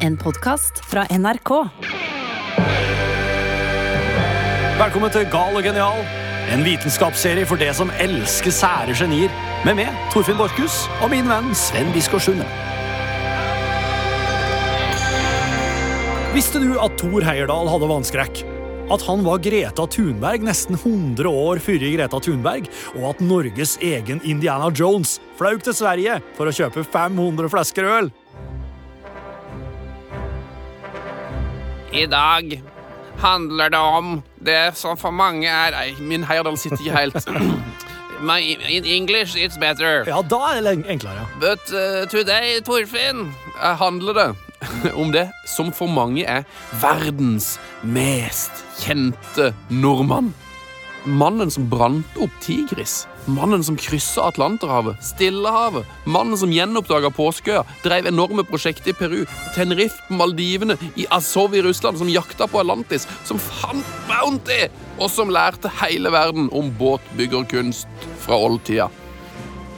En podkast fra NRK. Velkommen til Gal og genial, en vitenskapsserie for det som elsker sære genier. Med meg, Torfinn Borchhus, og min venn Sven Biskår Sunde. Visste du at Thor Heyerdahl hadde vannskrekk? At han var Greta Thunberg nesten 100 år før Greta Thunberg, og at Norges egen Indiana Jones flaug til Sverige for å kjøpe 500 flasker øl? I dag handler det om det som for mange er Nei, min Heyerdahl sitter ikke helt. My, in English it's better. Ja, da er det enklere. But uh, today, Torfinn, uh, handler det om det som for mange er verdens mest kjente nordmann. Mannen som brant opp Tigris. Mannen som kryssa Atlanterhavet, Stillehavet. Mannen som gjenoppdaga Påskeøya, drev enorme prosjekter i Peru, Tenerife Maldivene, i Azov i Russland, som jakta på Atlantis, som fant Bounty, og som lærte hele verden om båtbyggerkunst fra oldtida.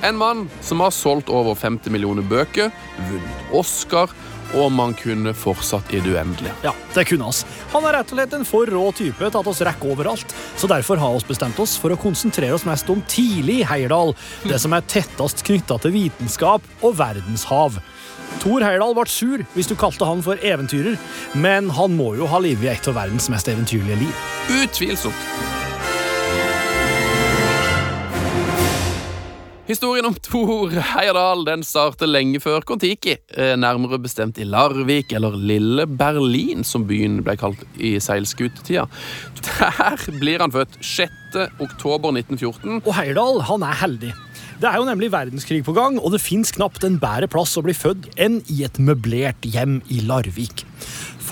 En mann som har solgt over 50 millioner bøker, vunnet Oscar, og man kunne fortsatt i det uendelige. Ja, det kunne oss. Han er rett og slett en for rå type til at oss rekker overalt. Så derfor har oss bestemt oss for å konsentrere oss mest om tidlig Heyerdahl, det som er tettest knytta til vitenskap og verdenshav. Thor Heyerdahl ble sur hvis du kalte han for eventyrer, men han må jo ha livet i et av verdens mest eventyrlige liv. Utvilsomt. Historien om Thor Heyerdahl den starter lenge før Kon-Tiki, eh, nærmere bestemt i Larvik, eller Lille Berlin, som byen ble kalt i seilskutetida. Der blir han født 6. oktober 1914. Og Heyerdahl han er heldig. Det er jo nemlig verdenskrig på gang, og det fins knapt en bedre plass å bli født enn i et møblert hjem i Larvik.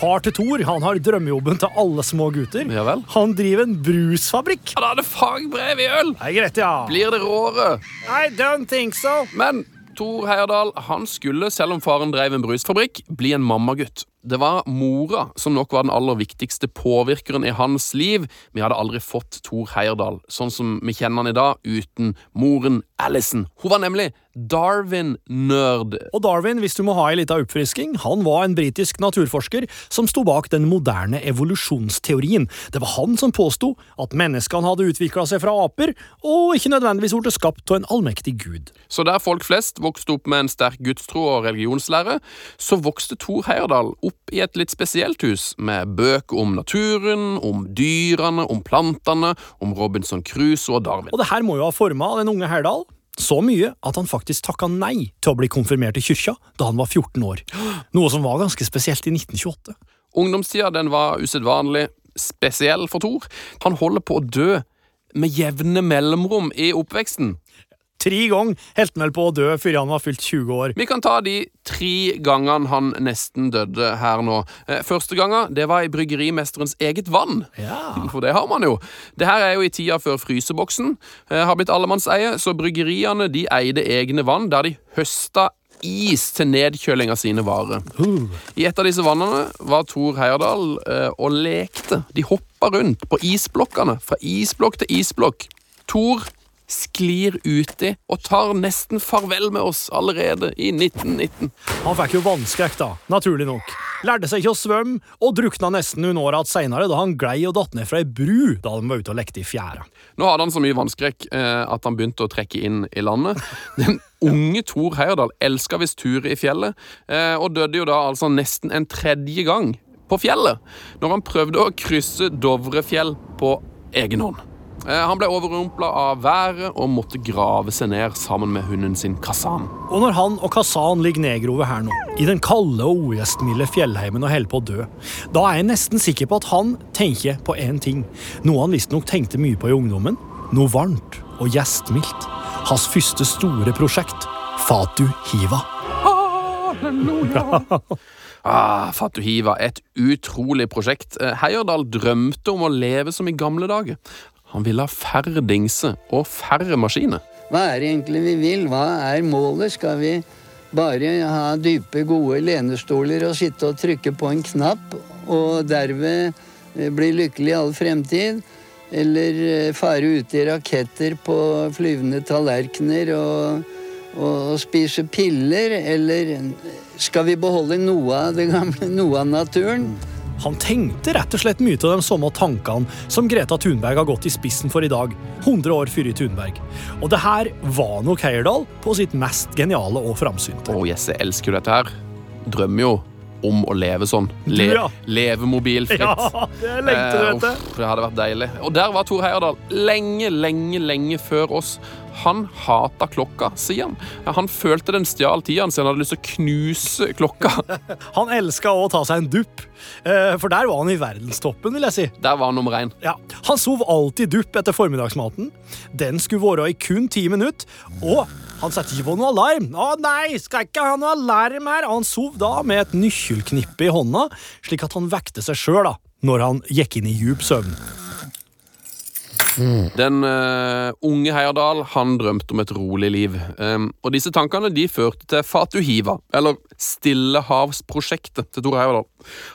Far til Thor han har drømmejobben til alle små gutter. Ja vel. Han driver en brusfabrikk. Han hadde fagbrev i øl! Nei, er greit, ja. Blir det råere? I don't think so. Men Thor Heyerdahl han skulle, selv om faren drev en brusfabrikk, bli en mammagutt. Det var mora som nok var den aller viktigste påvirkeren i hans liv. Vi hadde aldri fått Thor Heyerdahl sånn som vi kjenner han i dag, uten moren Alison. Hun var nemlig Darwin-nerd. Og Darwin, hvis du må ha en liten oppfrisking, han var en britisk naturforsker som sto bak den moderne evolusjonsteorien. Det var han som påsto at menneskene hadde utvikla seg fra aper, og ikke nødvendigvis ble skapt av en allmektig gud. Så der folk flest vokste opp med en sterk gudstro og religionslære, så vokste Thor Heyerdahl opp i et litt spesielt hus, med bøker om naturen, om dyrene, om plantene, om Robinson Crusoe og Darwin. Og det her må jo ha forma den unge Herdal så mye at han faktisk takka nei til å bli konfirmert i kyrkja da han var 14 år. Noe som var ganske spesielt i 1928. Ungdomstida den var usedvanlig spesiell for Thor. Han holder på å dø med jevne mellomrom i oppveksten. Tre ganger holdt han vel på å dø før han var fylt 20 år. Vi kan ta de tre gangene han nesten døde her nå. Eh, Første gangen det var i bryggerimesterens eget vann. Ja. For det har man jo. Det her er jo i tida før fryseboksen eh, har blitt allemannseie, så bryggeriene de eide egne vann der de høsta is til nedkjøling av sine varer. I et av disse vannene var Thor Heyerdahl eh, og lekte. De hoppa rundt på isblokkene, fra isblokk til isblokk. Thor sklir uti og tar nesten farvel med oss allerede i 1919. Han fikk jo vannskrekk, da, naturlig nok. Lærte seg ikke å svømme, og drukna nesten noen år igjen seinere da han glei og datt ned fra ei bru da de var ute og lekte i fjæra. Nå hadde han så mye vannskrekk eh, at han begynte å trekke inn i landet. Den unge Thor Heyerdahl elska visst turer i fjellet, eh, og døde jo da altså nesten en tredje gang på fjellet, når han prøvde å krysse Dovrefjell på egen hånd. Eh, Han ble overrumpla av været og måtte grave seg ned sammen med hunden sin Kazan. Og når han og Kazan ligger nedgrove her nå, i den kalde og ugjestmilde fjellheimen og holder på å dø, da er jeg nesten sikker på at han tenker på én ting, noe han visstnok tenkte mye på i ungdommen. Noe varmt og gjestmildt. Hans første store prosjekt, Fatu Hiva. Halleluja! Ah, Fatuhiva, et utrolig prosjekt. Eh, Heyerdahl drømte om å leve som i gamle dager. Han vil ha færre dingser og færre maskiner. Hva er det egentlig vi vil? Hva er målet? Skal vi bare ha dype, gode lenestoler og sitte og trykke på en knapp, og derved eh, bli lykkelig i all fremtid? Eller eh, fare ut i raketter på flyvende tallerkener og, og, spise piller? Eller skal vi beholde noe av det gamle, noe av naturen? Han tenkte rett og slett mye av de samme tankene som Greta Thunberg har gått i spissen for i dag, 100 år før i Thunberg. Og det her var nok Heyerdahl på sitt mest geniale og framsynte. Å, yes, jeg elsker jo dette her. Drømmer jo om å leve sånn. Le ja. Leve mobilfritt. Ja, det lengter du Eh, etter. Eh, det hadde vært deilig. Og der var Tor Heyerdahl lenge, lenge, lenge før oss. Han hata klokka, sier han. Han følte den stjal tida hans, han hadde lyst til å knuse klokka. Han elska å ta seg en dupp, eh, for der var han i verdenstoppen, vil jeg si. Der var han nummer én. Ja, Han sov alltid dupp etter formiddagsmaten. Den skulle være i kun ti minutter. Og han satte ikke på noe alarm. Å nei, skal ikke ha noe alarm her. Han sov da med et nøkkelknippe i hånda, slik at han vekte seg sjøl når han gikk inn i djup søvn. Den uh, unge Heyerdahl han drømte om et rolig liv. Um, og disse tankene de førte til Fatuhiva, eller Stillehavsprosjektet til Tor Heyerdahl.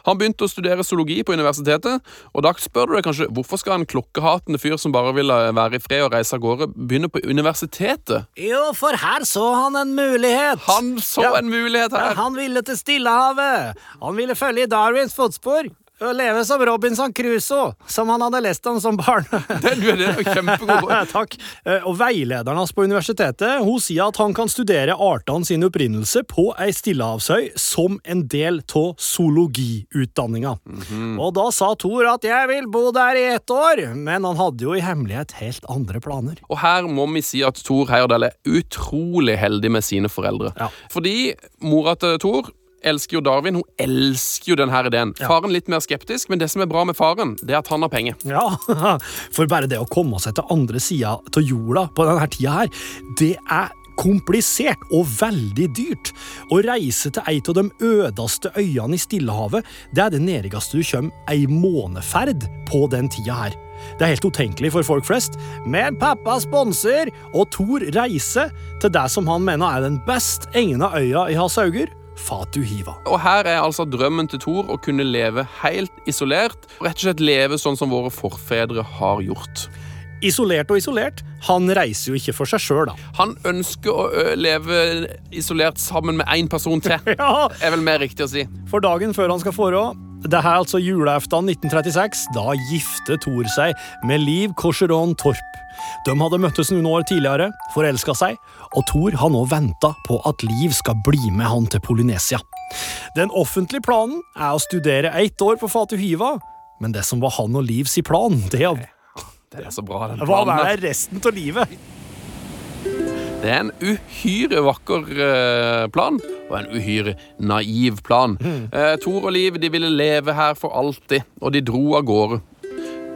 Han begynte å studere zoologi på universitetet, og da spør du deg kanskje hvorfor skal en klokkehatende fyr som bare vil være i fred og reise av gårde, begynne på universitetet? Jo, for her så han en mulighet. Han så Ja. en mulighet her! Han ville til Stillehavet. Han ville følge i Darwins fotspor. Og leve som Robinson Crusoe, som han hadde lest om som barn. Det, du, er kjempegod Takk. Eh, Og veilederen hans på universitetet hun sier at han kan studere artene sin opprinnelse på ei stillehavsøy som en del av zoologiutdanninga. Og da sa Thor at 'jeg vil bo der i ett år', men han hadde jo i hemmelighet helt andre planer. Og her må vi si at Thor Heyerdahl er utrolig heldig med sine foreldre. Ja. Fordi mora til Thor elsker jo Darwin. Hun elsker jo denne ideen. Faren litt mer skeptisk, men det som er bra med faren, det er at han har penger. Ja, for bare det å komme seg til andre sida av jorda på denne tida her, det er komplisert og veldig dyrt. Å reise til ei av de ødeste øyene i Stillehavet, det er det nærmeste du kommer ei måneferd på den tida her. Det er helt utenkelig for folk flest, men pappa sponser, og Thor reiser til det som han mener er den best egna øya i hans Fatuhiva. Og her er altså drømmen til Thor å kunne leve helt isolert. Rett og slett leve sånn som våre forfedre har gjort. Isolert og isolert, han reiser jo ikke for seg sjøl, da. Han ønsker å leve isolert sammen med én person til. Ja, er vel mer riktig å si. For dagen før han skal forå, det er altså julaften 1936, da gifter Thor seg med Liv Korseron Torp. De hadde møttes noen år tidligere, forelska seg, og Thor har nå venta på at Liv skal bli med han til Polynesia. Den offentlige planen er å studere ett år på Fatuhiva, men det som var han og Livs plan, det Det er så bra, den hva planen. er resten av livet? Det er en uhyre vakker eh, plan, og en uhyre naiv plan. Eh, Tor og Liv de ville leve her for alltid, og de dro av gårde.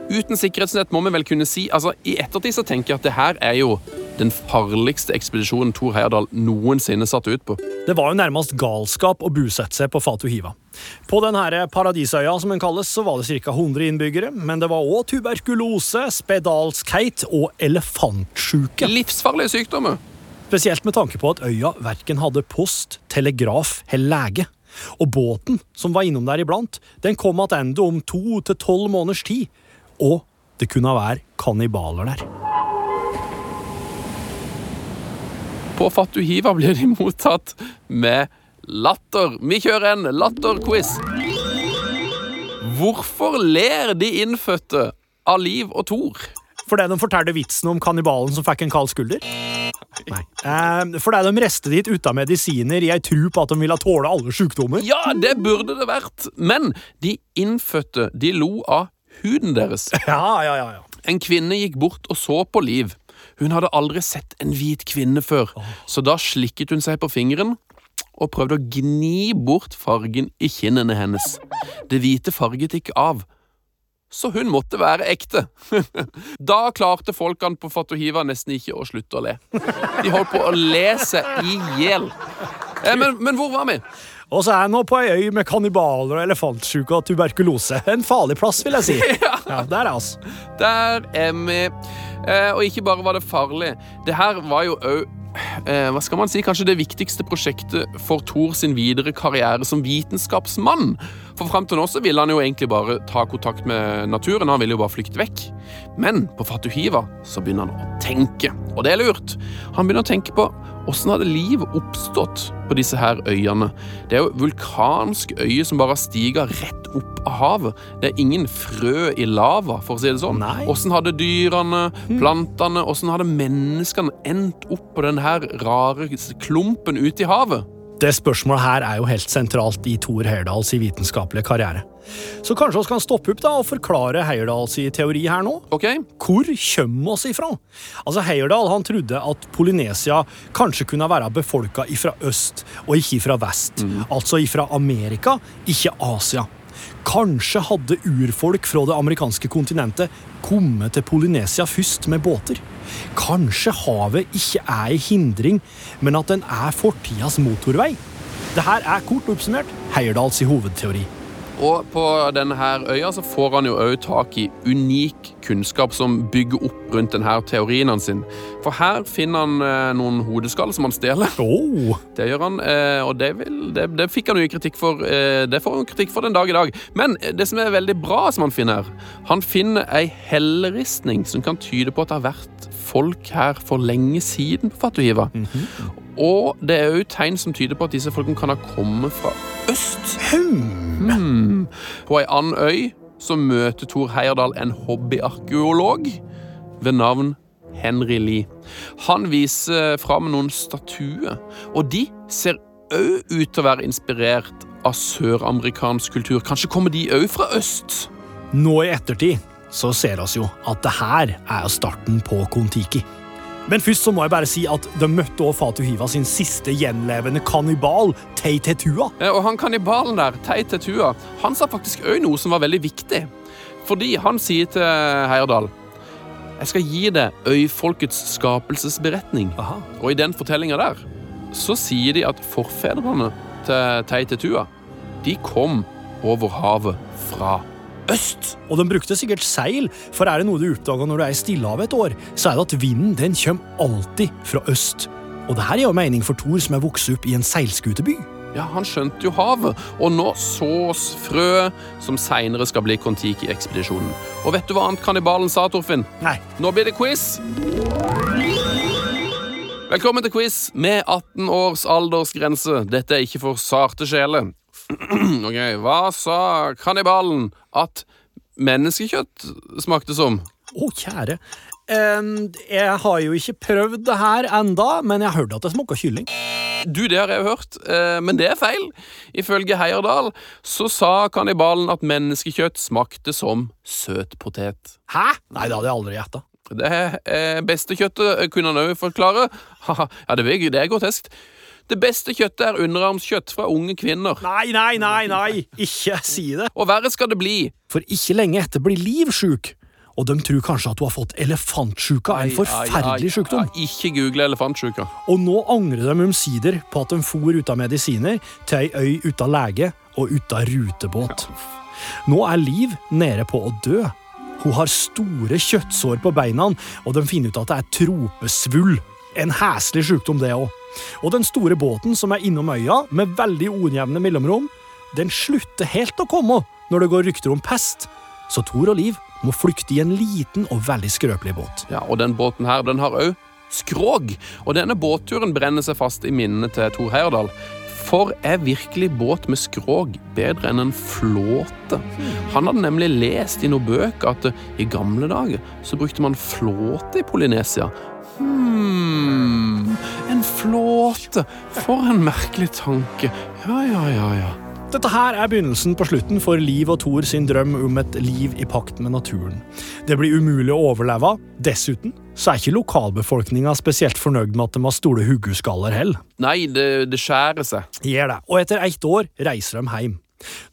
Uten sikkerhetsnett må vi vel kunne si altså I ettertid så tenker jeg at det her er jo den farligste ekspedisjonen Tor Heyerdahl noensinne satte ut på. Det var jo nærmest galskap å bosette seg på Fatuhiva. På denne paradisøya som den kalles, så var det ca. 100 innbyggere, men det var òg tuberkulose, spedalskheit og elefantsjuke. Livsfarlige sykdommer. Spesielt med tanke på at øya verken hadde post, telegraf eller lege. Og båten som var innom der iblant, den kom tilbake om to til tolv måneders tid. Og det kunne være kannibaler der. På Fatuhiva blir de mottatt med latter. Vi kjører en latterquiz. Hvorfor ler de innfødte av Liv og Tor? Fordi de fortalte vitsen om kannibalen som fikk en kald skulder? Nei. Eh, fordi de rester dit uten medisiner ei tru på at de ville tåle alle sykdommer? Ja, det burde det vært. Men de innfødte de lo av huden deres. Ja, ja, ja. ja. En kvinne gikk bort og så på Liv. Hun hadde aldri sett en hvit kvinne før, så da slikket hun seg på fingeren og prøvde å gni bort fargen i kinnene hennes. Det hvite farget ikke av, så hun måtte være ekte. Da klarte folkene på Fatuhiva nesten ikke å slutte å le. De holdt på å le seg i hjel. Eh, Men, men hvor var vi? Og så er jeg nå på ei øy med kannibaler og elefantsjuke og tuberkulose. En farlig plass, vil jeg si. Ja, der er oss. Der er vi. Eh, og ikke bare var det farlig. Det her var jo òg eh, hva skal man si, kanskje det viktigste prosjektet for Thor sin videre karriere som vitenskapsmann. For fram til nå så ville han jo egentlig bare ta kontakt med naturen. Han ville jo bare flykte vekk. Men på Fatuhiva så begynner han å tenke, og det er lurt. Han begynner å tenke på Åssen hadde livet oppstått på disse her øyene? Det er jo vulkansk øye som bare har stiga rett opp av havet. Det er ingen frø i lava, for å si det sånn. Åssen hadde dyrene, plantene, åssen hadde menneskene endt opp på denne rare klumpen ute i havet? Det spørsmålet her er jo helt sentralt i Thor Heyerdahls vitenskapelige karriere. Så kanskje vi kan stoppe opp da og forklare Heyerdahls teori her nå? Ok? Hvor kommer oss ifra? Altså, Heyerdahl han trodde at Polynesia kanskje kunne være befolka ifra øst og ikke ifra vest. Altså ifra Amerika, ikke Asia. Kanskje hadde urfolk fra det amerikanske kontinentet kommet til Polynesia først med båter. Kanskje havet ikke er en hindring, men at den er fortidas motorvei. Dette er kort oppsummert Heyerdahls hovedteori. Og på denne her øya så får han jo òg tak i unik kunnskap som bygger opp rundt denne teorien hans. sin. For her finner han eh, noen hodeskall som han stjeler. Oh. Det gjør han, eh, og det, vil, det, det fikk han jo kritikk for eh, Det får han kritikk for den dag i dag. Men det som er veldig bra som han finner han finner ei helleristning som kan tyde på at det har vært folk her for lenge siden på Fatuhiva. Og det er òg tegn som tyder på at disse folkene kan ha kommet fra øst. Hmm. På ei annen øy så møter Thor Heyerdahl en hobbyarkeolog ved navn Henry Lee. Han viser fram noen statuer, og de ser òg ut til å være inspirert av søramerikansk kultur. Kanskje kommer de òg fra øst? Nå i ettertid så ser oss jo at det her er starten på Kon-Tiki. Men først så må jeg bare si at de møtte også Fatu Hiva sin siste gjenlevende kannibal, Tei Tetua. Og han kannibalen der, Tei Tetua, han sa faktisk òg noe som var veldig viktig. Fordi han sier til Heyerdahl Jeg skal gi deg øyfolkets skapelsesberetning. Aha. Og i den fortellinga der så sier de at forfedrene til Tei Tetua de kom over havet fra øst. Og de brukte sikkert seil, for er det noe du oppdager når du er i Stillehavet et år, så er det at vinden den kommer alltid fra øst. Og det her gir jo mening for Thor som er vokst opp i en seilskuteby. Ja, Han skjønte jo havet, og nå sås frø som seinere skal bli Kon-Tiki-ekspedisjonen. Og vet du hva annet kannibalen sa, Torfinn? Nei, Nå blir det quiz! Velkommen til quiz med 18 års aldersgrense. Dette er ikke for sarte sjeler. ok, Hva sa kannibalen at menneskekjøtt smakte som? å kjære. Um, jeg har jo ikke prøvd det her enda, men jeg har hørt at det smaker kylling. Du, det har jeg hørt, uh, men det er feil. Ifølge Heierdal så sa kannibalen at menneskekjøtt smakte som søt potet. Hæ? Nei, det hadde jeg aldri gjetta. Det eh, beste kjøttet eh, kunne han òg forklare. Ja, det er, det er groteskt. Det beste kjøttet er underarmskjøtt fra unge kvinner. Nei, nei, nei, nei! Ikke si det. Og verre skal det bli. For ikke lenge etter blir Liv sjuk, og de tror kanskje at hun har fått elefantsjuka, en forferdelig sykdom. Ikke google elefantsjuka. Og nå angrer de omsider på at de for uten medisiner til ei øy uten lege og uten rutebåt. Nå er Liv nede på å dø. Hun har store kjøttsår på beina, og de finner ut at det er tropesvull. En heslig sykdom, det òg. Og den store båten som er innom øya, med veldig ujevne mellomrom, den slutter helt å komme når det går rykter om pest. Så Thor og Liv må flykte i en liten og veldig skrøpelig båt. Ja, og den båten her, den har òg skrog. Og denne båtturen brenner seg fast i minnene til Thor Heyerdahl. For er virkelig båt med skrog bedre enn en flåte? Han hadde nemlig lest i noen bøker at eh, i gamle dager så brukte man flåte i Polynesia. Hmm, flåte. For en merkelig tanke. Ja, ja, ja, ja. Dette her er begynnelsen på slutten for Liv og Thor sin drøm om et liv i pakt med naturen. Det blir umulig å overleve. Dessuten så er ikke lokalbefolkninga spesielt fornøyd med at de har store huggeskaller heller. Nei, det, det skjærer seg. Gjør det. Og etter ett år reiser de hjem.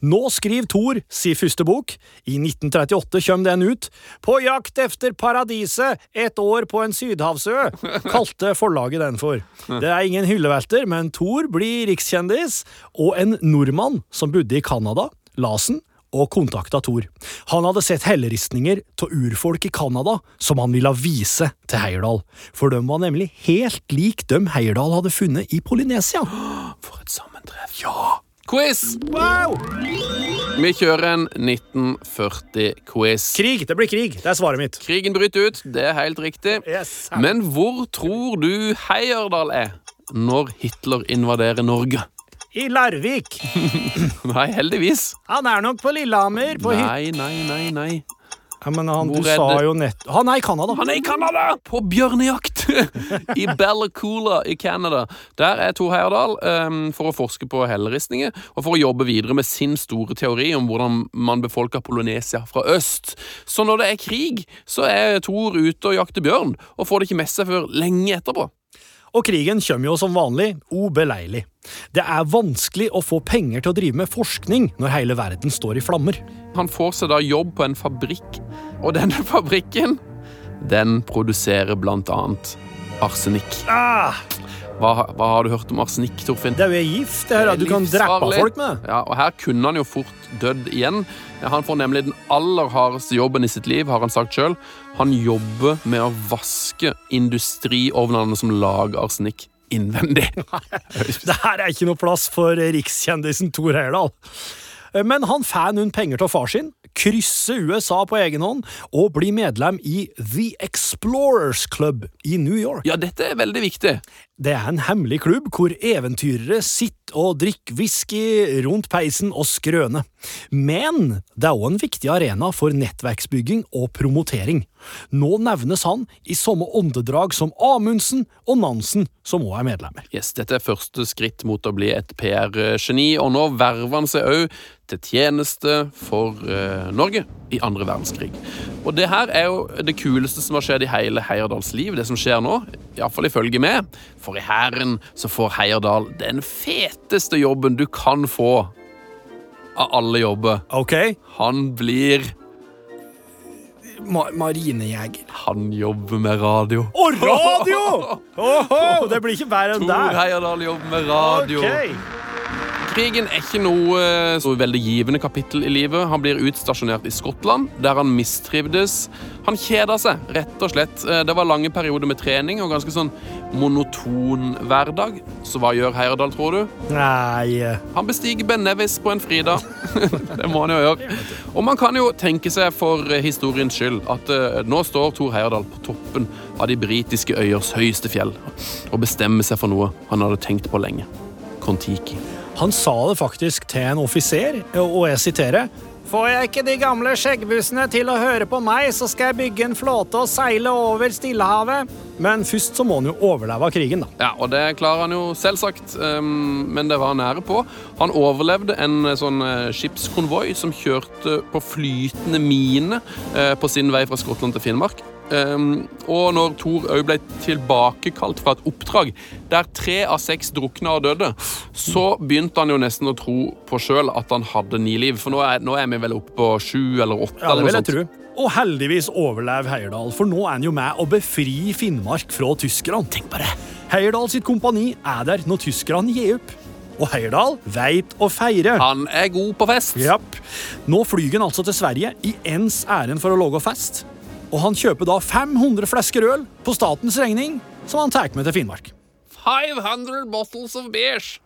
Nå skriver Thor si første bok. I 1938 kommer den ut. På jakt efter paradiset, et år på en sydhavsø, kalte forlaget den for. Det er ingen hyllevelter, men Thor blir rikskjendis, og en nordmann som bodde i Canada, Lasen, og kontakta Thor. Han hadde sett helleristninger av urfolk i Canada som han ville vise til Heyerdahl, for de var nemlig helt lik dem Heyerdahl hadde funnet i Polynesia. For et sammentreff. Ja! Quiz! Wow! Vi kjører en 1940-quiz. Krig! Det blir krig. Det er svaret mitt. Krigen bryter ut, det er helt riktig. Yes. Men hvor tror du Heyerdahl er? når Hitler invaderer Norge? I Larvik. Nei, heldigvis. Han er nok på Lillehammer. På. Nei, nei, nei, nei. Ja, men han, Hvor du sa det? jo nett... Han er i Canada. Han er i Canada! På bjørnejakt! I Bellacoola i Canada. Der er Thor Heyerdahl um, for å forske på helleristninger og for å jobbe videre med sin store teori om hvordan man befolker Polynesia fra øst. Så når det er krig, så er Thor ute og jakter bjørn, og får det ikke med seg før lenge etterpå. Og krigen kommer jo som vanlig ubeleilig. Det er vanskelig å få penger til å drive med forskning når hele verden står i flammer. Han får seg da jobb på en fabrikk, og denne fabrikken den produserer annet arsenikk. Ah, Hva, hva har du hørt om arsenikk, Torfinn? det er jo gift. Det her, du kan drepe folk med det. Ja, og her kunne han jo fort dødd igjen. Han får nemlig den aller hardeste jobben i sitt liv, har han sagt sjøl. Han jobber med å vaske industriovnene som lager arsenikk innvendig. Det her er ikke noe plass for rikskjendisen Thor Heyerdahl. Men han får noen penger til far sin, krysser USA på egen hånd og bli medlem i The Explorers Club i New York. Ja, dette er veldig viktig. Det er en hemmelig klubb hvor eventyrere sitter og drikker whisky rundt peisen og skrøner. Men det er òg en viktig arena for nettverksbygging og promotering. Nå nevnes han i samme åndedrag som Amundsen og Nansen, som òg er medlemmer. Yes, Dette er første skritt mot å bli et PR-geni, og nå verver han seg òg til tjeneste for uh, Norge i andre verdenskrig. Og det her er jo det kuleste som har skjedd i hele Heierdals liv, det som skjer nå. Iallfall ifølge meg. For i Hæren så får Heierdal den feteste jobben du kan få av alle jobber. Ok, Han blir Ma marinejeger. Han jobber med radio. Og radio! Oho, det blir ikke verre enn Tor Heyerdahl jobber med radio. Ok. Krigen er ikke noe eh, så veldig givende kapittel i livet. Han blir utstasjonert i Skottland, der han mistrivdes. Han kjeda seg, rett og slett. Eh, Det var lange perioder med trening og ganske sånn monoton hverdag. Så hva gjør Heyerdahl, tror du? Nei Han bestiger Ben Nevis på en fridag. det må han jo gjøre. Og man kan jo tenke seg for eh, historiens skyld at nå står Thor Heyerdahl på toppen av de britiske øyers høyeste fjell og bestemmer seg for noe han hadde tenkt på lenge. Kon-Tiki. Han sa det faktisk til en offiser, og jeg siterer Får jeg ikke de gamle skjeggbussene til å høre på meg, så skal jeg bygge en flåte og seile over Stillehavet. Men først så må han jo overleve av krigen, da. Ja, og det klarer han jo selvsagt, ehm, men det var han nære på. Han overlevde en eh, sånn eh, skipskonvoi som kjørte på flytende mine eh, på sin vei fra Skottland til Finnmark. Ehm, og når Thor òg ble tilbakekalt fra et oppdrag der tre av seks drukna og døde, så begynte han jo nesten å tro på sjøl at han hadde ni liv. For nå er, nå er vi vel oppe på sju eller åtte. Ja, det vil jeg tro. Og heldigvis overlever Heyerdahl, for nå er han jo med å befri Finnmark fra tyskerne. Tenk på det! Heyerdahl sitt kompani er der når tyskerne gir opp. Og Heyerdahl veit å feire. Han er god på fest. Japp. Nå flyr han altså til Sverige i ens ærend for å lage fest. Og han kjøper da 500 flasker øl på statens regning, som han tar med til Finnmark. 500 bottles of beers.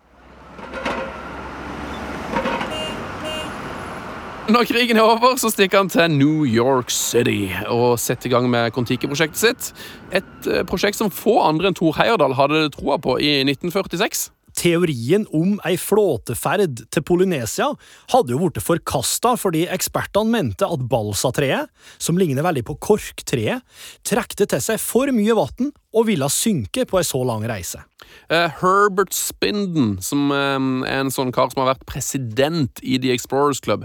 Når krigen er over, så stikker han til New York City og setter i gang med Kon-Tiki-prosjektet sitt. Et eh, prosjekt som få andre enn Thor Heyerdahl hadde troa på i 1946. Teorien om ei flåteferd til Polynesia hadde jo blitt forkasta fordi ekspertene mente at balsatreet, som ligner veldig på korktreet, trekte til seg for mye vann og ville synke på ei så lang reise. Uh, Herbert Spinden, som eh, er en sånn kar som har vært president i The Explorers Club,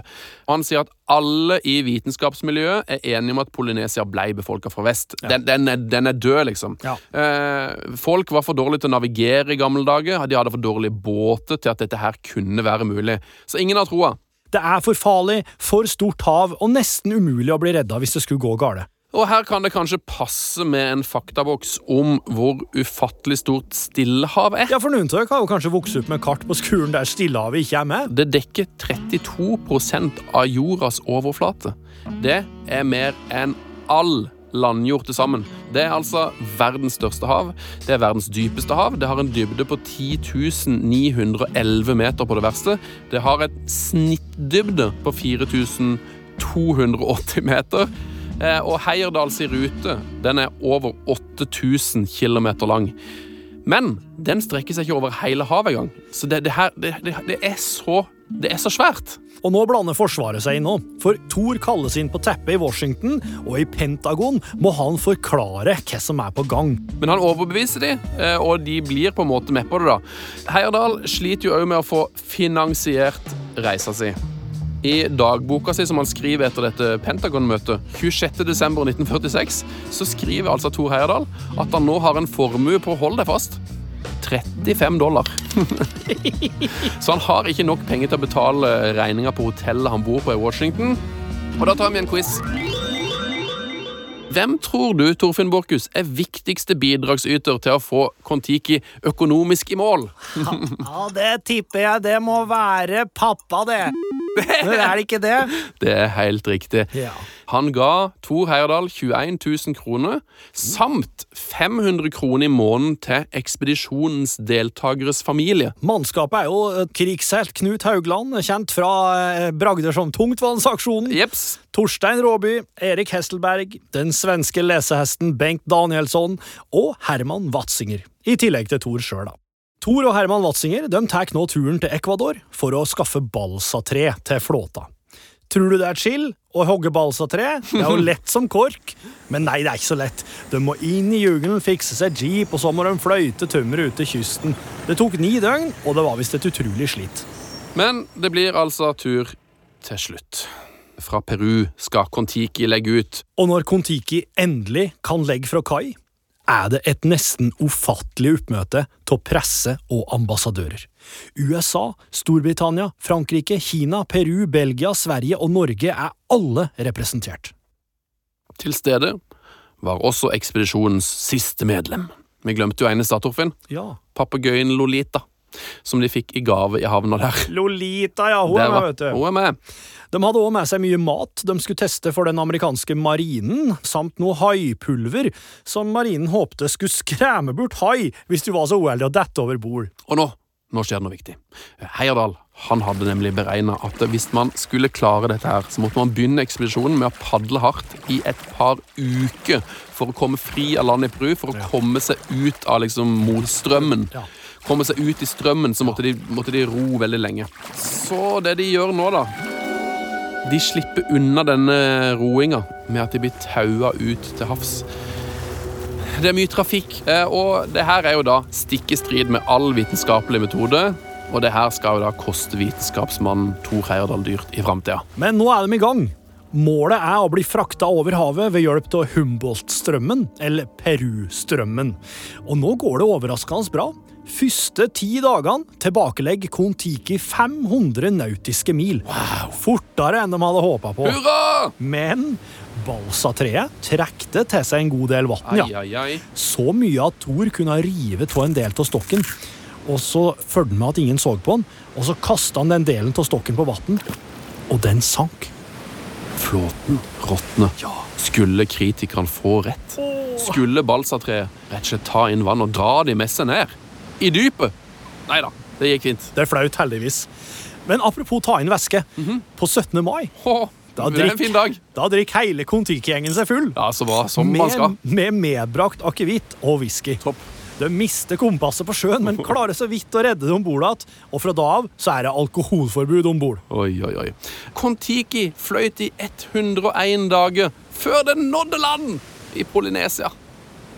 han sier at alle i vitenskapsmiljøet er enige om at Polynesia ble befolka fra vest. Den, den, er, den er død, liksom. Ja. Uh, folk var for dårlige til å navigere i gamle dager. De hadde for dårlige båter til at dette her kunne være mulig. Så ingen har troa. Det er for farlig, for stort hav og nesten umulig å bli redda hvis det skulle gå gale. Og her kan det kanskje passe med en faktaboks om hvor ufattelig stort Stillehavet er. Ja, for noen dere har jo kanskje vokst opp med kart på skolen der Stillehavet ikke er med. Det dekker 32% av jordas overflate. Det er mer enn all landjord til sammen. Det er altså verdens største hav. Det er verdens dypeste hav. Det har en dybde på 10 911 meter på det verste. Det har et snittdybde på 4280 meter. Eh, Og Heierdals rute den er over 8000 km lang. Men den strekker seg ikke over hele havet engang. Så det, det her det, det, er så, det er så svært. Og nå blander Forsvaret seg inn òg, for Thor kalles inn på teppet i Washington, og i Pentagon må han forklare hva som er på gang. Men han overbeviser de, eh, og de blir på en måte med på det. da. Heyerdahl sliter jo òg med å få finansiert reisa si. I dagboka si som han skriver etter dette Pentagon-møtet 26.12.1946, så skriver altså Thor Heyerdahl at han nå har en formue på, hold deg fast, 35 dollar. så han har ikke nok penger til å betale regninga på hotellet han bor på i Washington. Og da tar vi en quiz. Hvem tror du Torfinn Borchhus, er viktigste bidragsyter til å få Kon-Tiki økonomisk i mål? ja, det tipper jeg det må være pappa, det. Men er det ikke det? Det er helt riktig. Ja. Han ga Tor Heyerdahl 21 000 kroner, samt 500 kroner i måneden til ekspedisjonens deltakeres familie. Mannskapet er jo krigshelt Knut Haugland, kjent fra eh, bragder som Tungtvannsaksjonen. Jeps. Torstein Råby, Erik Hesselberg, den svenske lesehesten Bengt Danielsson og Herman Watzinger. I tillegg til Thor sjøl, da. Thor og Herman Watzinger de tar nå turen til Ecuador for å skaffe balsatre til flåta. Tror du det er chill å hogge balsatre? Det er jo lett som kork. Men nei, det er ikke så lett. De må inn i jungelen, fikse seg jeep, og så må de fløyte tømmeret ut til kysten. Det tok ni døgn, og det var visst et utrolig slitt. Men det blir altså tur til slutt. Fra Peru skal Kon-Tiki legge ut. Og når Kon-Tiki endelig kan legge fra kai, er det et nesten ufattelig oppmøte av presse og ambassadører. USA, Storbritannia, Frankrike, Kina, Peru, Belgia, Sverige og Norge er alle representert. Til stede var også ekspedisjonens siste medlem. Vi glemte jo ene statorfinn. Ja. Papegøyen Lolita, som de fikk i gave i havna der. Lolita, ja. Hun er med, vet du. Hun er med. De hadde òg med seg mye mat de skulle teste for den amerikanske marinen, samt noe haipulver som marinen håpte skulle skremme bort hai hvis du var så uheldig å dette over bord. Og nå, nå skjer det noe viktig. Heyerdahl han hadde nemlig beregna at hvis man skulle klare dette, her, så måtte man begynne ekspedisjonen med å padle hardt i et par uker for å komme fri av landet i Peru, for å komme seg ut av liksom motstrømmen. Ja. Komme seg ut i strømmen, så måtte de, måtte de ro veldig lenge. Så det de gjør nå, da De slipper unna denne roinga med at de blir taua ut til havs. Det er mye trafikk, eh, og det her er jo da stikk i strid med all vitenskapelig metode. Og det her skal jo da koste vitenskapsmannen Thor Heyerdahl dyrt i framtida. Men nå er de i gang. Målet er å bli frakta over havet ved hjelp av Humboldt-strømmen, eller Peru-strømmen. Og nå går det overraskende bra. Første ti dagene tilbakelegger Kon-Tiki 500 nautiske mil. Fortere enn de hadde håpa på. Hurra! Men balsatreet trekte til seg en god del vann, ja. ai, ai. Så mye at Thor kunne rive av en del av stokken. Og så følte han med at ingen så på han, og så kasta han den delen av stokken på vann, og den sank. Flåten råtner. Skulle kritikerne få rett? Skulle balsatreet rett og slett ta inn vann og dra de med seg ned? I dypet? Nei da, det gikk fint. Det er flaut, heldigvis. Men apropos ta inn væske. På 17. mai oh, Da det er drikk- fin dag. da drikker hele Kon-Tiki-gjengen seg full. Ja, så bra. Som man skal. Med, med medbrakt akevitt og whisky. Topp. De mister kompasset på sjøen, men klarer så vidt å redde det om bord igjen. Og fra da av så er det alkoholforbud om bord. Oi, oi, oi. Kon-Tiki fløyt i 101 dager før den nådde land i Polynesia.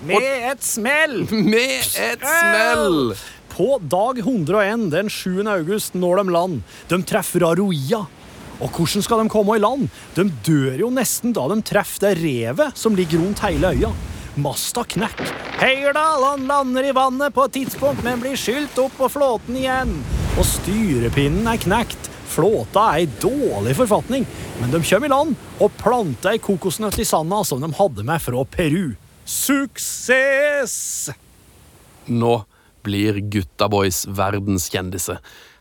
Med et smell! Med et smell! På dag 101 den 7. august når de land. De treffer Aroia. Og hvordan skal de komme i land? De dør jo nesten da de treffer det revet som ligger rundt hele øya. Masta knekk. Heyerdahl han lander i vannet på et tidspunkt, men blir skylt opp på flåten igjen. Og styrepinnen er knekt. Flåta er i dårlig forfatning, men de kommer i land og planter ei kokosnøtt i sanda som de hadde med fra Peru. Suksess! Nå blir Gutta Boys verdenskjendiser.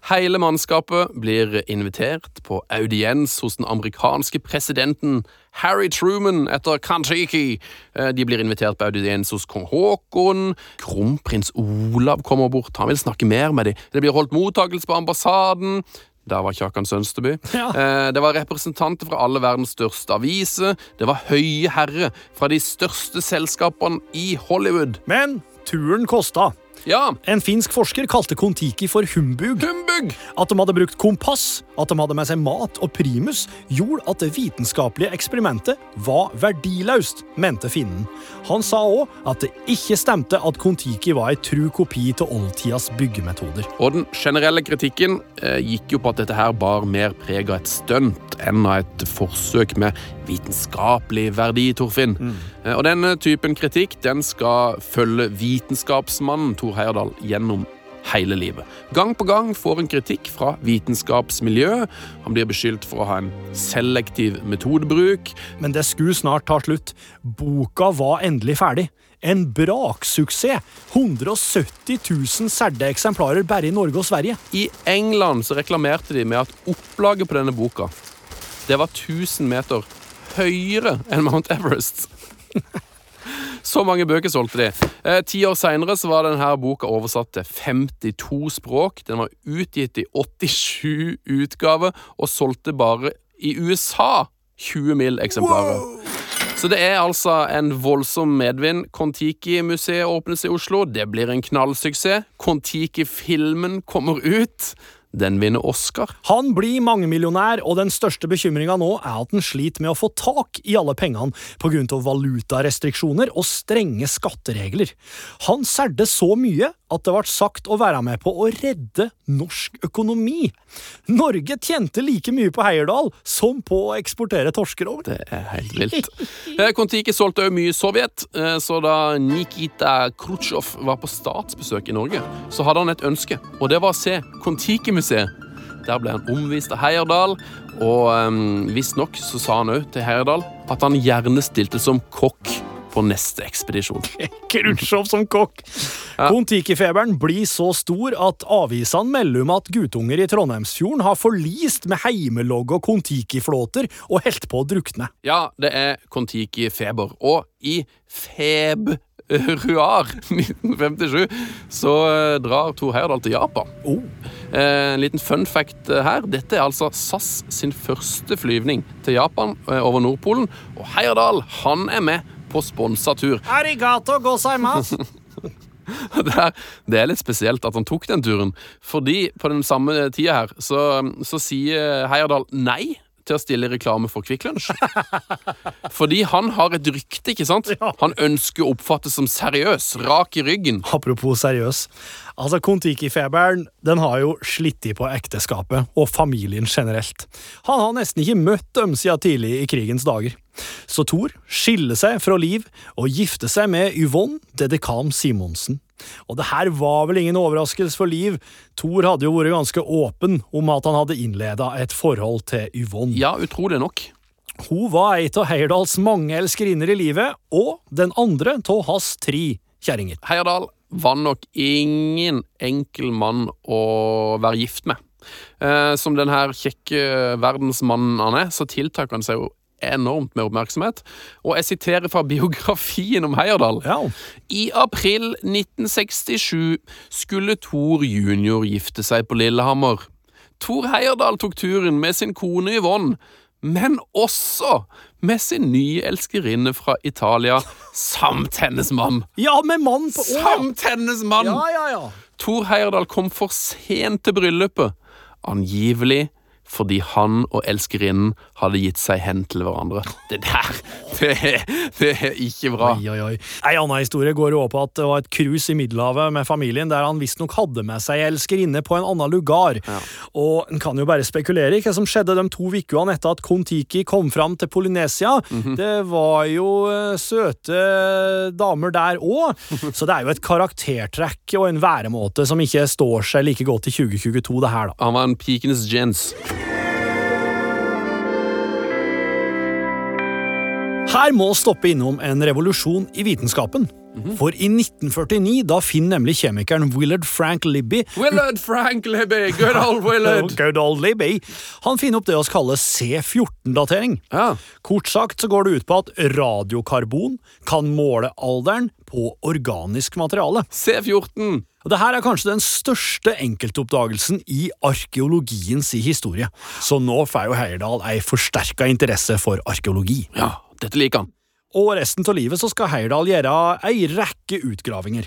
Hele mannskapet blir invitert på audiens hos den amerikanske presidenten Harry Truman etter Kan-Tiki. Eh, De blir invitert på audiens hos kong Haakon. Kronprins Olav kommer bort, han vil snakke mer med dem. Det blir holdt mottakelse på ambassaden. Der var Kjakan Sønsteby. Ja. Eh, Det var representanter fra alle verdens største aviser. Det var høye herrer fra de største selskapene i Hollywood. Men turen kosta. Ja, En finsk forsker kalte Kon-Tiki for humbug. humbug! At de hadde brukt kompass, at de hadde med seg mat og primus, gjorde at det vitenskapelige eksperimentet var verdiløst, mente finnen. Han sa òg at det ikke stemte at Kon-Tiki var ei tru kopi av oldtidas byggemetoder. Og den generelle kritikken eh, gikk jo på at dette her bar mer preg av et stunt enn av et forsøk med vitenskapelig verdi, Torfinn. Mm. og denne typen kritikk den skal følge vitenskapsmannen Tor Heyerdahl gjennom hele livet. Gang på gang får han kritikk fra vitenskapsmiljøet. Han blir beskyldt for å ha en selektiv metodebruk. Men det skulle snart ta slutt. Boka var endelig ferdig. En braksuksess! 170 000 særde eksemplarer bare i Norge og Sverige. I England så reklamerte de med at opplaget på denne boka det var 1000 meter høyere enn Mount Everest. Så mange bøker solgte de. Eh, ti år seinere var denne boka oversatt til 52 språk. Den var utgitt i 87 utgaver og solgte bare i USA 20 mill. eksemplarer. Så det er altså en voldsom medvind. Kon-Tiki-museet åpnes i Oslo. Det blir en knallsuksess. Kon-Tiki-filmen kommer ut. Den vinner Oscar. Han blir mangemillionær, og den største bekymringa nå er at han sliter med å få tak i alle pengene pga. valutarestriksjoner og strenge skatteregler. Han særde så mye at det ble sagt å være med på å redde norsk økonomi. Norge tjente like mye på Heierdal som på å eksportere torsker over. Det er helt vilt. Eh, Kon-Tiki solgte òg mye i Sovjet, eh, så da Nikita Khrusjtsjov var på statsbesøk i Norge, så hadde han et ønske, og det var å se Kon-Tiki-museet. Der ble han omvist av Heyerdahl, og um, visstnok så sa han òg til Heyerdahl at han gjerne stilte som kokk på neste ekspedisjon. Khrusjtsjov som kokk. Kon-Tiki-feberen blir så stor at avisene melder om at guttunger i Trondheimsfjorden har forlist med heimelogg og Kon-Tiki-flåter og holdt på å drukne. Ja, det er Kon-Tiki-feber, og i februar 1957 så eh, drar Tor Heyerdahl til Japan. Oh. Eh, En liten fun fact eh, her. Dette er altså SAS sin første flyvning til Japan over Nordpolen. Og Heyerdahl han er med på sponsa tur. Arigato gozaimasu. Det er, det er litt spesielt at han tok den turen, fordi på den samme tida her så, så sier Heyerdahl nei til å stille reklame for Kvikk Lunsj. Fordi han har et rykte, ikke sant? Han ønsker å oppfattes som seriøs, rak i ryggen. Apropos seriøs. Altså, Kon-Tiki-feberen den har jo slitt i på ekteskapet og familien generelt. Han har nesten ikke møtt dem siden tidlig i krigens dager. Så Thor skiller seg fra Liv og gifter seg med Yvonne Dedekam Simonsen. Og det her var vel ingen overraskelse for Liv. Thor hadde jo vært ganske åpen om at han hadde innleda et forhold til Yvonne. Ja, utrolig nok. Hun var ei av Heyerdahls mange elskerinner i livet, og den andre av hans tre kjerringer. Heyerdahl var nok ingen enkel mann å være gift med. Eh, som den her kjekke verdensmannen han er, så tiltak han seg jo enormt med oppmerksomhet. Og jeg siterer fra biografien om Heyerdahl. Ja, I april 1967 skulle Thor junior gifte seg på Lillehammer. Thor Heyerdahl tok turen med sin kone Yvonne, men også med sin nye elskerinne fra Italia, samt hennes mann. ja med mann på ordet. Samt hennes mann! Ja, ja, ja. Thor Heyerdahl kom for sent til bryllupet, angivelig fordi han og elskerinnen hadde gitt seg hen til hverandre. Det der, det, det er ikke bra. Oi, oi, oi. Ei anna historie går jo på at det var et cruise i Middelhavet med familien der han visstnok hadde med seg ei elskerinne på en annen lugar. Og en kan jo bare spekulere i hva som skjedde de to ukene etter at Kon-Tiki kom fram til Polynesia. Det var jo eh, søte damer der òg, så det er jo et karaktertrekk og en væremåte som ikke står seg like godt i 2022, det her, da. Han var en pikenes gens. Her må stoppe innom en revolusjon i vitenskapen. For i 1949 da finner nemlig kjemikeren Willard Frank Libby Willard Frank Libby, good old Willard. Good old Libby. Han finner opp det vi kaller C14-datering. Ja. Kort sagt så går det ut på at radiokarbon kan måle alderen på organisk materiale. C14. Og det her er kanskje den største enkeltoppdagelsen i arkeologiens historie. Så nå får jo Heyerdahl ei forsterka interesse for arkeologi. Ja, dette liker han. Og resten av livet så skal Heyerdahl gjøre ei rekke utgravinger.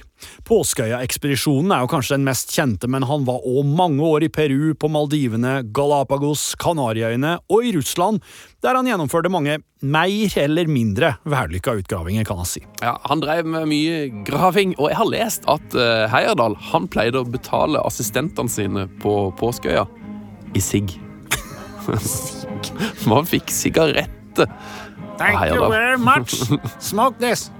Påskeøya-ekspedisjonen er jo kanskje den mest kjente, men han var òg mange år i Peru, på Maldivene, Galapagos, Kanariøyene og i Russland, der han gjennomførte mange mer eller mindre vellykka utgravinger, kan han si. Ja, Han drev med mye graving, og jeg har lest at uh, Heyerdahl han pleide å betale assistentene sine på Påskeøya i sigg. Man fikk sigarette. Thank you very much. Smoke this.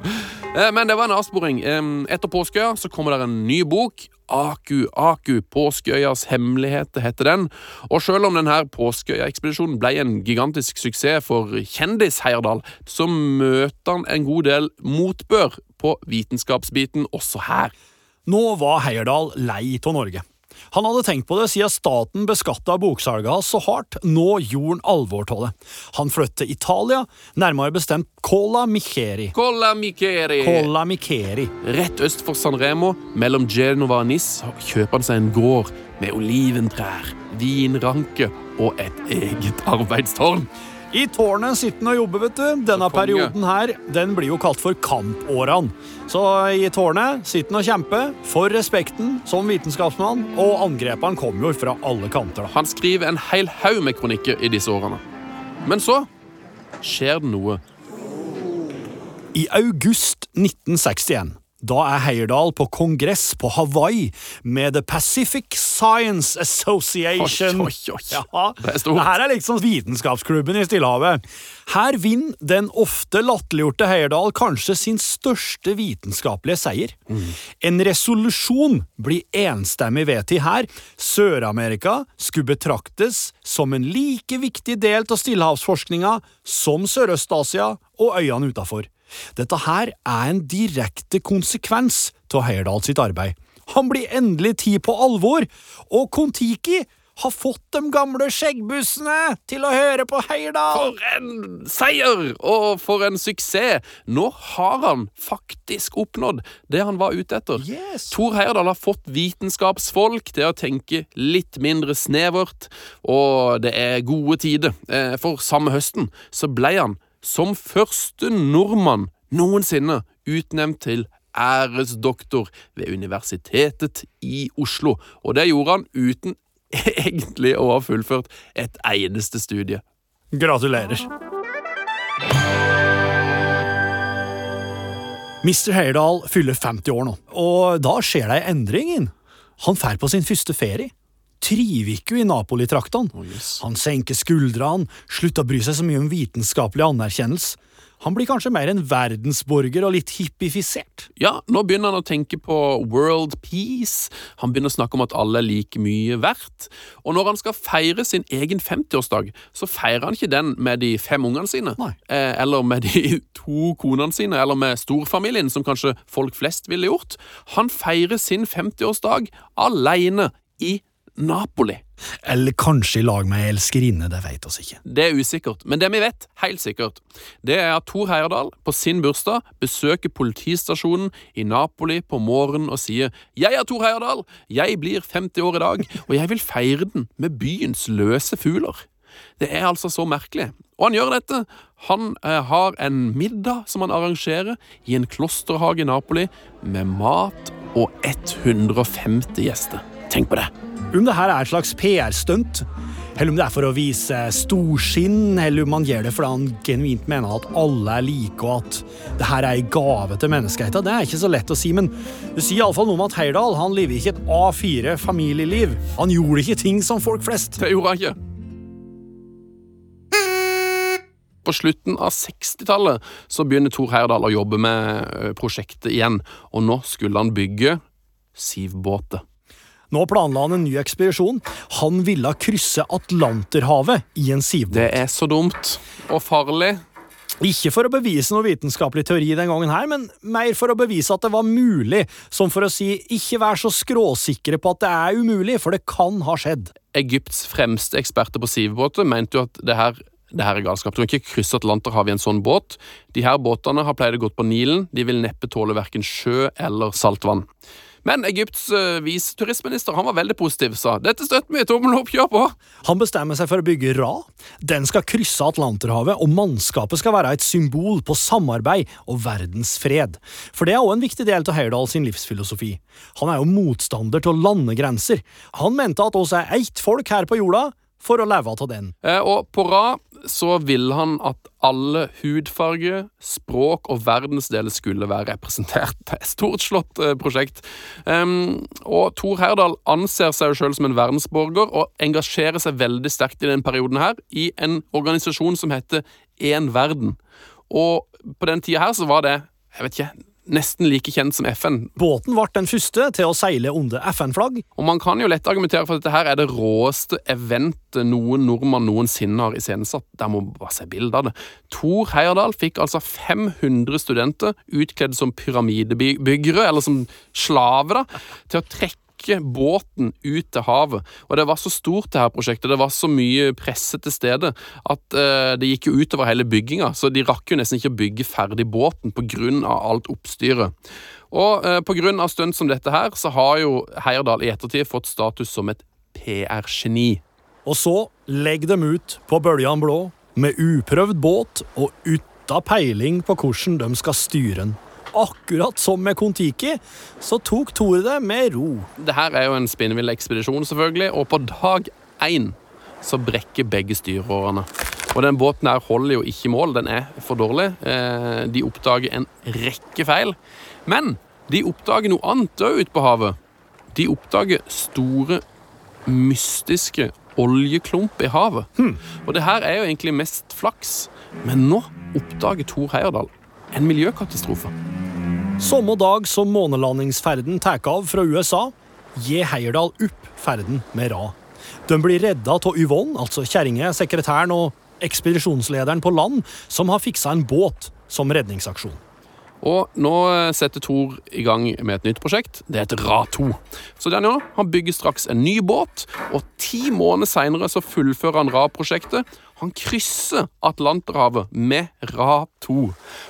Eh, Men det var en avsporing. Etter Påskeøya så kommer det en ny bok. Aku Aku, Påskeøyas hemmeligheter, heter den. Og selv om denne Påskeøya-ekspedisjonen ble en gigantisk suksess for kjendis Heyerdahl, så møter han en god del motbør på vitenskapsbiten også her. Nå var Heyerdahl lei av Norge. Han hadde tenkt på det siden staten beskatta boksalget hans så hardt. Nå gjorde han alvor av det. Han flyttet til Italia, nærmere bestemt Cola Micheri. Cola Micheri. Cola Micheri. Rett øst for San Remo, mellom Genova og Nis, kjøper han seg en gård med oliventrær, vinranke og et eget arbeidstårn. I tårnet sitter han og jobber, vet du. Denne perioden her, den blir jo kalt for kampårene. Så i tårnet sitter han og kjemper for respekten som vitenskapsmann, og angrepene kommer jo fra alle kanter. da. Han skriver en hel haug med kronikker i disse årene. Men så skjer det noe. I august 1961 da er Heyerdahl på kongress på Hawaii med The Pacific Science Association. Oi, oi, oi. Ja, Det er stort. Dette her er liksom vitenskapsklubben i Stillehavet. Her vinner den ofte latterliggjorte Heyerdahl kanskje sin største vitenskapelige seier. En resolusjon blir enstemmig vedtatt her. Sør-Amerika skulle betraktes som en like viktig del av stillehavsforskninga som Sørøst-Asia og øyene utafor. Dette her er en direkte konsekvens av Heyerdahl sitt arbeid. Han blir endelig tid på alvor, og Kon-Tiki har fått de gamle skjeggbussene til å høre på Heyerdahl! For en seier! Og for en suksess! Nå har han faktisk oppnådd det han var ute etter. Yes. Tor Heyerdahl har fått vitenskapsfolk til å tenke litt mindre snevert, og det er gode tider. Eh, For samme høsten så ble han, som første nordmann noensinne, utnevnt til æresdoktor ved Universitetet i Oslo. Og det gjorde han uten egentlig å ha fullført et eneste studie. Gratulerer. Mr. Heyerdahl fyller 50 år nå, og da skjer det ei endring. inn. Han drar på sin første ferie. Triviku i Napoli-traktene. yes. Han senker skuldrene, slutter å bry seg så mye om vitenskapelig anerkjennelse. Han blir kanskje mer en verdensborger og litt hippifisert. Ja, nå begynner han å tenke på world peace. Han begynner å snakke om at alle er like mye verdt. Og når han skal feire sin egen 50-årsdag, så feirer han ikke den med de fem ungene sine. Nei. Eh, eller med de to konene sine, eller med storfamilien, som kanskje folk flest ville gjort. Han feirer sin 50-årsdag alene i Napoli. Eller kanskje i lag med ei elskerinne, det veit oss ikke. Det er usikkert, men det vi vet, helt sikkert, det er at Thor Heyerdahl på sin bursdag besøker politistasjonen i Napoli på morgenen og sier Jeg er Thor Heyerdahl, jeg blir 50 år i dag, og jeg vil feire den med byens løse fugler. Det er altså så merkelig. Og han gjør dette. Han eh, har en middag som han arrangerer i en klosterhage i Napoli med mat og 150 gjester. Tenk på det. Om det her er et slags PR-stunt, eller om det er for å vise storsinn, eller om han gjør det fordi han genuint mener at alle er like, og at det her er ei gave til menneskeheten, det er ikke så lett å si, men det sier iallfall noe om at Heyerdahl han lever ikke et A4 familieliv. Han gjorde ikke ting som folk flest. Det gjorde han ikke. På slutten av 60-tallet så begynner Thor Heyerdahl å jobbe med prosjektet igjen, og nå skulle han bygge sivbåter. Nå planla han en ny ekspedisjon. Han ville krysse Atlanterhavet i en sivbåt. Det er så dumt og farlig. Ikke for å bevise noe vitenskapelig teori den gangen her, men mer for å bevise at det var mulig, som for å si ikke vær så skråsikre på at det er umulig, for det kan ha skjedd. Egypts fremste eksperter på sivbåter mente jo at det her, det her er galskap. Du kan ikke krysse Atlanterhavet i en sånn båt. De her båtene har pleid å gå på Nilen. De vil neppe tåle verken sjø eller saltvann. Men Egypts uh, viseturistminister han var veldig positiv, sa dette støtter vi, tommel opp, kjør på! Han bestemmer seg for å bygge Ra. Den skal krysse Atlanterhavet, og mannskapet skal være et symbol på samarbeid og verdensfred. For det er òg en viktig del av Heyerdahl sin livsfilosofi. Han er jo motstander til landegrenser. Han mente at oss er ett folk her på jorda, for å leve av den. Eh, og på rad så ville han at alle hudfarger, språk og verdensdeler skulle være representert. Det er et storslått eh, prosjekt. Um, og Thor Heyerdahl anser seg jo sjøl som en verdensborger og engasjerer seg veldig sterkt i den perioden her i en organisasjon som heter Én verden. Og på den tida her så var det jeg vet ikke, nesten like kjent som FN. Båten ble den første til å seile under FN-flagg. Og Man kan jo lett argumentere for at dette her er det råeste eventet noen nordmann noensinne har iscenesatt. Der må bare se bilde av det. Thor Heyerdahl fikk altså 500 studenter utkledd som pyramidebyggere, eller som slaver, da, til å trekke trekke båten ut til havet. Og det var så stort, det her prosjektet, det var så mye presse til stede, at uh, det gikk jo utover hele bygginga. Så de rakk jo nesten ikke å bygge ferdig båten pga. alt oppstyret. Og uh, pga. stunt som dette her, så har jo Heierdal i ettertid fått status som et PR-geni. Og så legg dem ut på Bøljan blå, med uprøvd båt og uten peiling på hvordan de skal styre den akkurat som med Kon-Tiki, så tok Tore det med ro. Det her er jo en spinnvillekspedisjon, selvfølgelig, og på dag én så brekker begge styreårene. Og den båten her holder jo ikke mål, den er for dårlig. Eh, de oppdager en rekke feil. Men de oppdager noe annet òg ute på havet. De oppdager store, mystiske oljeklump i havet. Hmm. Og det her er jo egentlig mest flaks, men nå oppdager Thor Heyerdahl en miljøkatastrofe. Samme dag som månelandingsferden tar av fra USA, gir Heierdal opp ferden med Ra. De blir redda av Yvonne, altså kjerringa, sekretæren og ekspedisjonslederen på land, som har fiksa en båt som redningsaksjon. Og nå setter Thor i gang med et nytt prosjekt. Det heter Ra2. Så den han han bygger straks en ny båt, og ti måneder seinere fullfører han Ra-prosjektet han krysser Atlanterhavet med Ra2.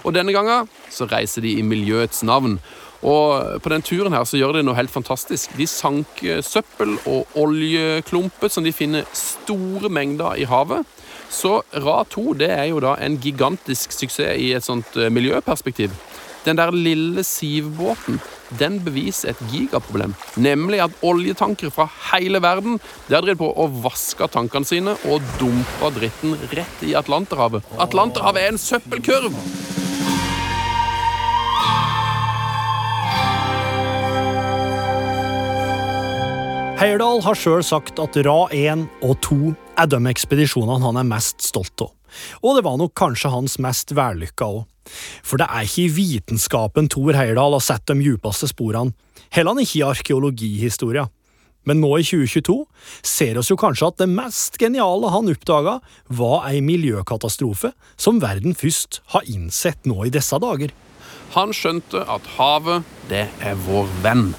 Og denne gangen så reiser de i miljøets navn. Og på den turen her så gjør de noe helt fantastisk. De sank søppel og oljeklumper som de finner store mengder i havet. Så Ra2 det er jo da en gigantisk suksess i et sånt eh, miljøperspektiv. Den der lille sivbåten den beviser et gigaproblem, nemlig at oljetankere fra hele verden de har drevet på å vaske tankene sine og dumpa dritten rett i Atlanterhavet. Atlanterhavet er en søppelkurv! Heyerdahl har sjøl sagt at Ra 1 og 2 er de ekspedisjonene han er mest stolt av. Og det var nok kanskje hans mest vellykka òg. For det er ikke i vitenskapen Thor Heyerdahl har sett de djupeste sporene, heller ikke i arkeologihistoria. Men nå i 2022 ser oss jo kanskje at det mest geniale han oppdaga, var ei miljøkatastrofe som verden først har innsett nå i disse dager. Han skjønte at havet, det er vår venn.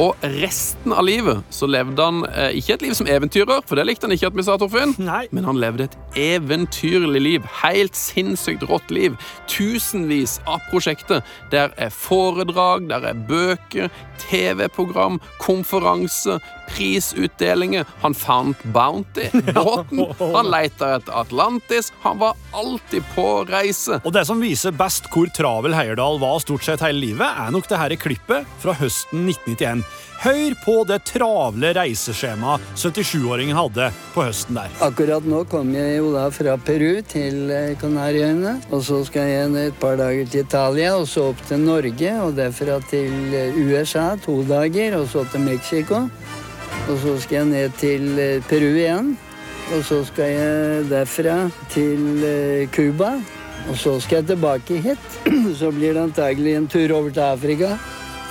Og resten av livet så levde han eh, ikke et liv som eventyrer, for det likte han ikke at vi sa, Torfinn. Nei. Men han levde et eventyrlig liv. Helt sinnssykt rått liv. Tusenvis av prosjekter. Der er foredrag, der er bøker, TV-program, konferanse, prisutdelinger. Han fant Bounty, båten. Han leita etter Atlantis. Han var alltid på reise. Og det som viser best hvor travel Heierdal var stort sett hele livet, er nok det her klippet fra høsten 1991. Hør på det travle reiseskjemaet 77-åringen hadde på høsten der. Akkurat nå kom jeg jo da fra Peru til eh, Kanariøyene. Og så skal jeg et par dager til Italia, og så opp til Norge. Og derfra til eh, USA to dager, og så til Mexico. Og så skal jeg ned til eh, Peru igjen. Og så skal jeg derfra til Cuba. Og så skal jeg tilbake hit. Så blir det antagelig en tur over til Afrika.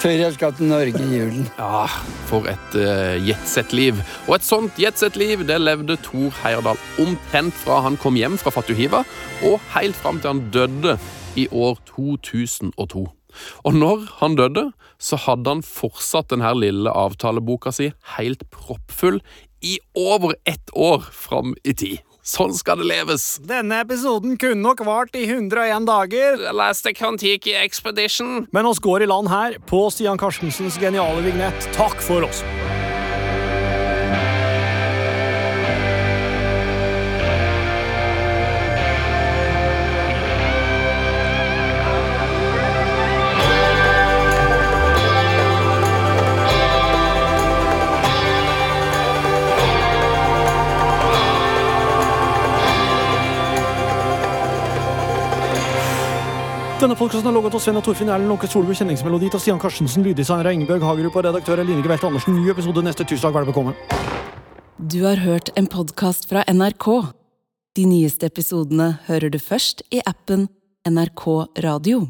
Før jeg skal til Norge i julen. Ja, for et uh, jetsett-liv. Og et sånt jetsett-liv det levde Thor Heyerdahl omtrent fra han kom hjem fra Fatuhiva, og helt fram til han døde i år 2002. Og når han døde, så hadde han fortsatt denne lille avtaleboka si helt proppfull i over ett år fram i tid. Sånn skal det leves. Denne episoden kunne nok vart i 101 dager, Last Kon-Tiki Expedition. men oss går i land her på Stian Karstensens geniale vignett. Takk for oss. Denne podkasten er logget av Sven og Torfinn Erlend Lånke Solbu, kjenningsmelodi av Stian Karstensen, lyddesigner av Ingebjørg Hagerup og redaktør Eline Line Gevelte Andersen. Ny episode neste tirsdag. Bekomme. Du har hørt en podkast fra NRK. De nyeste episodene hører du først i appen NRK Radio.